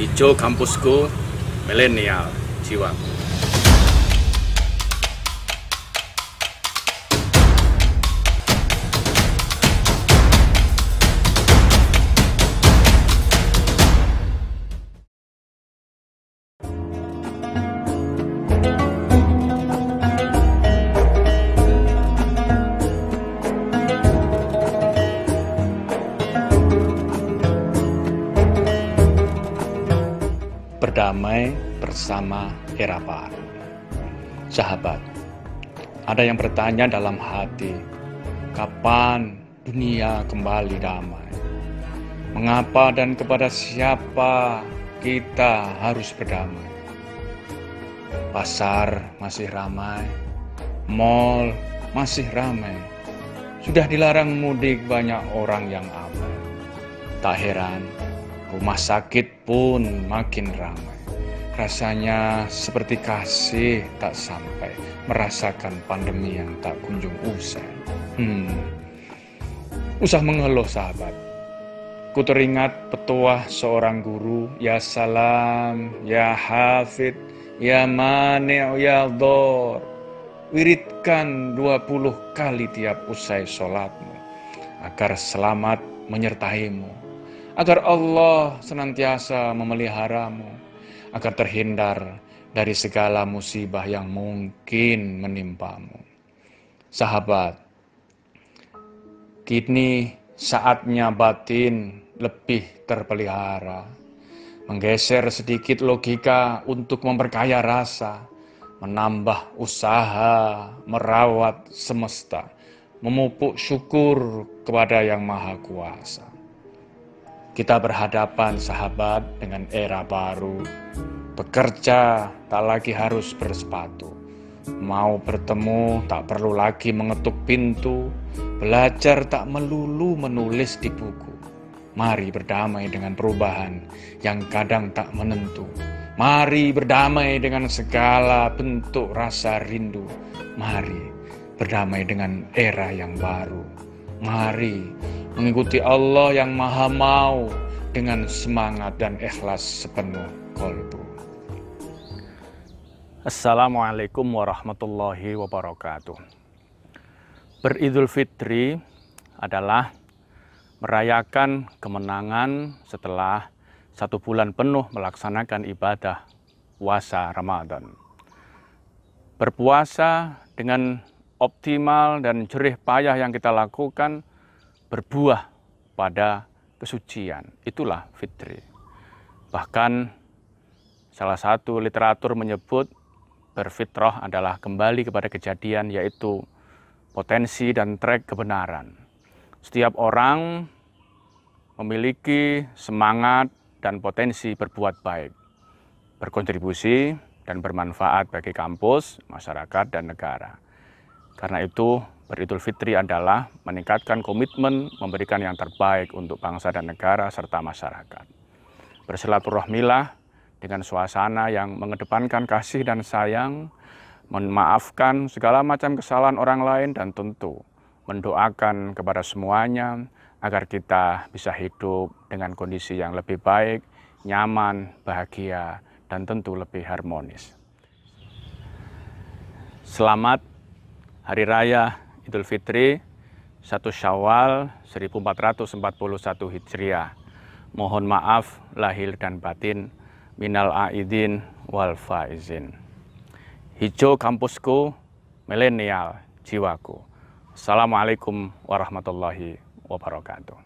Hijau kampusku, milenial jiwaku. Berdamai bersama era. Sahabat, ada yang bertanya dalam hati, kapan dunia kembali damai? Mengapa dan kepada siapa kita harus berdamai? Pasar masih ramai, mall masih ramai. Sudah dilarang mudik banyak orang yang aman. Tak heran, rumah sakit pun makin ramai. Rasanya seperti kasih tak sampai merasakan pandemi yang tak kunjung usai. Hmm. Usah mengeluh sahabat. Ku teringat petuah seorang guru, ya salam, ya hafid, ya mani' ya dhor. Wiridkan 20 kali tiap usai sholatmu, agar selamat menyertaimu agar Allah senantiasa memeliharamu, agar terhindar dari segala musibah yang mungkin menimpamu. Sahabat, kini saatnya batin lebih terpelihara, menggeser sedikit logika untuk memperkaya rasa, menambah usaha, merawat semesta, memupuk syukur kepada Yang Maha Kuasa. Kita berhadapan sahabat dengan era baru. Bekerja tak lagi harus bersepatu. Mau bertemu tak perlu lagi mengetuk pintu. Belajar tak melulu menulis di buku. Mari berdamai dengan perubahan yang kadang tak menentu. Mari berdamai dengan segala bentuk rasa rindu. Mari berdamai dengan era yang baru. Mari mengikuti Allah yang maha mau dengan semangat dan ikhlas sepenuh kolbu. Assalamualaikum warahmatullahi wabarakatuh. Beridul Fitri adalah merayakan kemenangan setelah satu bulan penuh melaksanakan ibadah puasa Ramadan. Berpuasa dengan optimal dan jerih payah yang kita lakukan berbuah pada kesucian. Itulah fitri. Bahkan salah satu literatur menyebut berfitrah adalah kembali kepada kejadian yaitu potensi dan trek kebenaran. Setiap orang memiliki semangat dan potensi berbuat baik, berkontribusi dan bermanfaat bagi kampus, masyarakat, dan negara. Karena itu, Beridul Fitri adalah meningkatkan komitmen memberikan yang terbaik untuk bangsa dan negara serta masyarakat. Bersilaturahmilah dengan suasana yang mengedepankan kasih dan sayang, memaafkan segala macam kesalahan orang lain dan tentu mendoakan kepada semuanya agar kita bisa hidup dengan kondisi yang lebih baik, nyaman, bahagia, dan tentu lebih harmonis. Selamat Hari Raya Idul Fitri 1 Syawal 1441 Hijriah. Mohon maaf lahir dan batin minal aidin wal faizin. Hijau kampusku, milenial jiwaku. Assalamualaikum warahmatullahi wabarakatuh.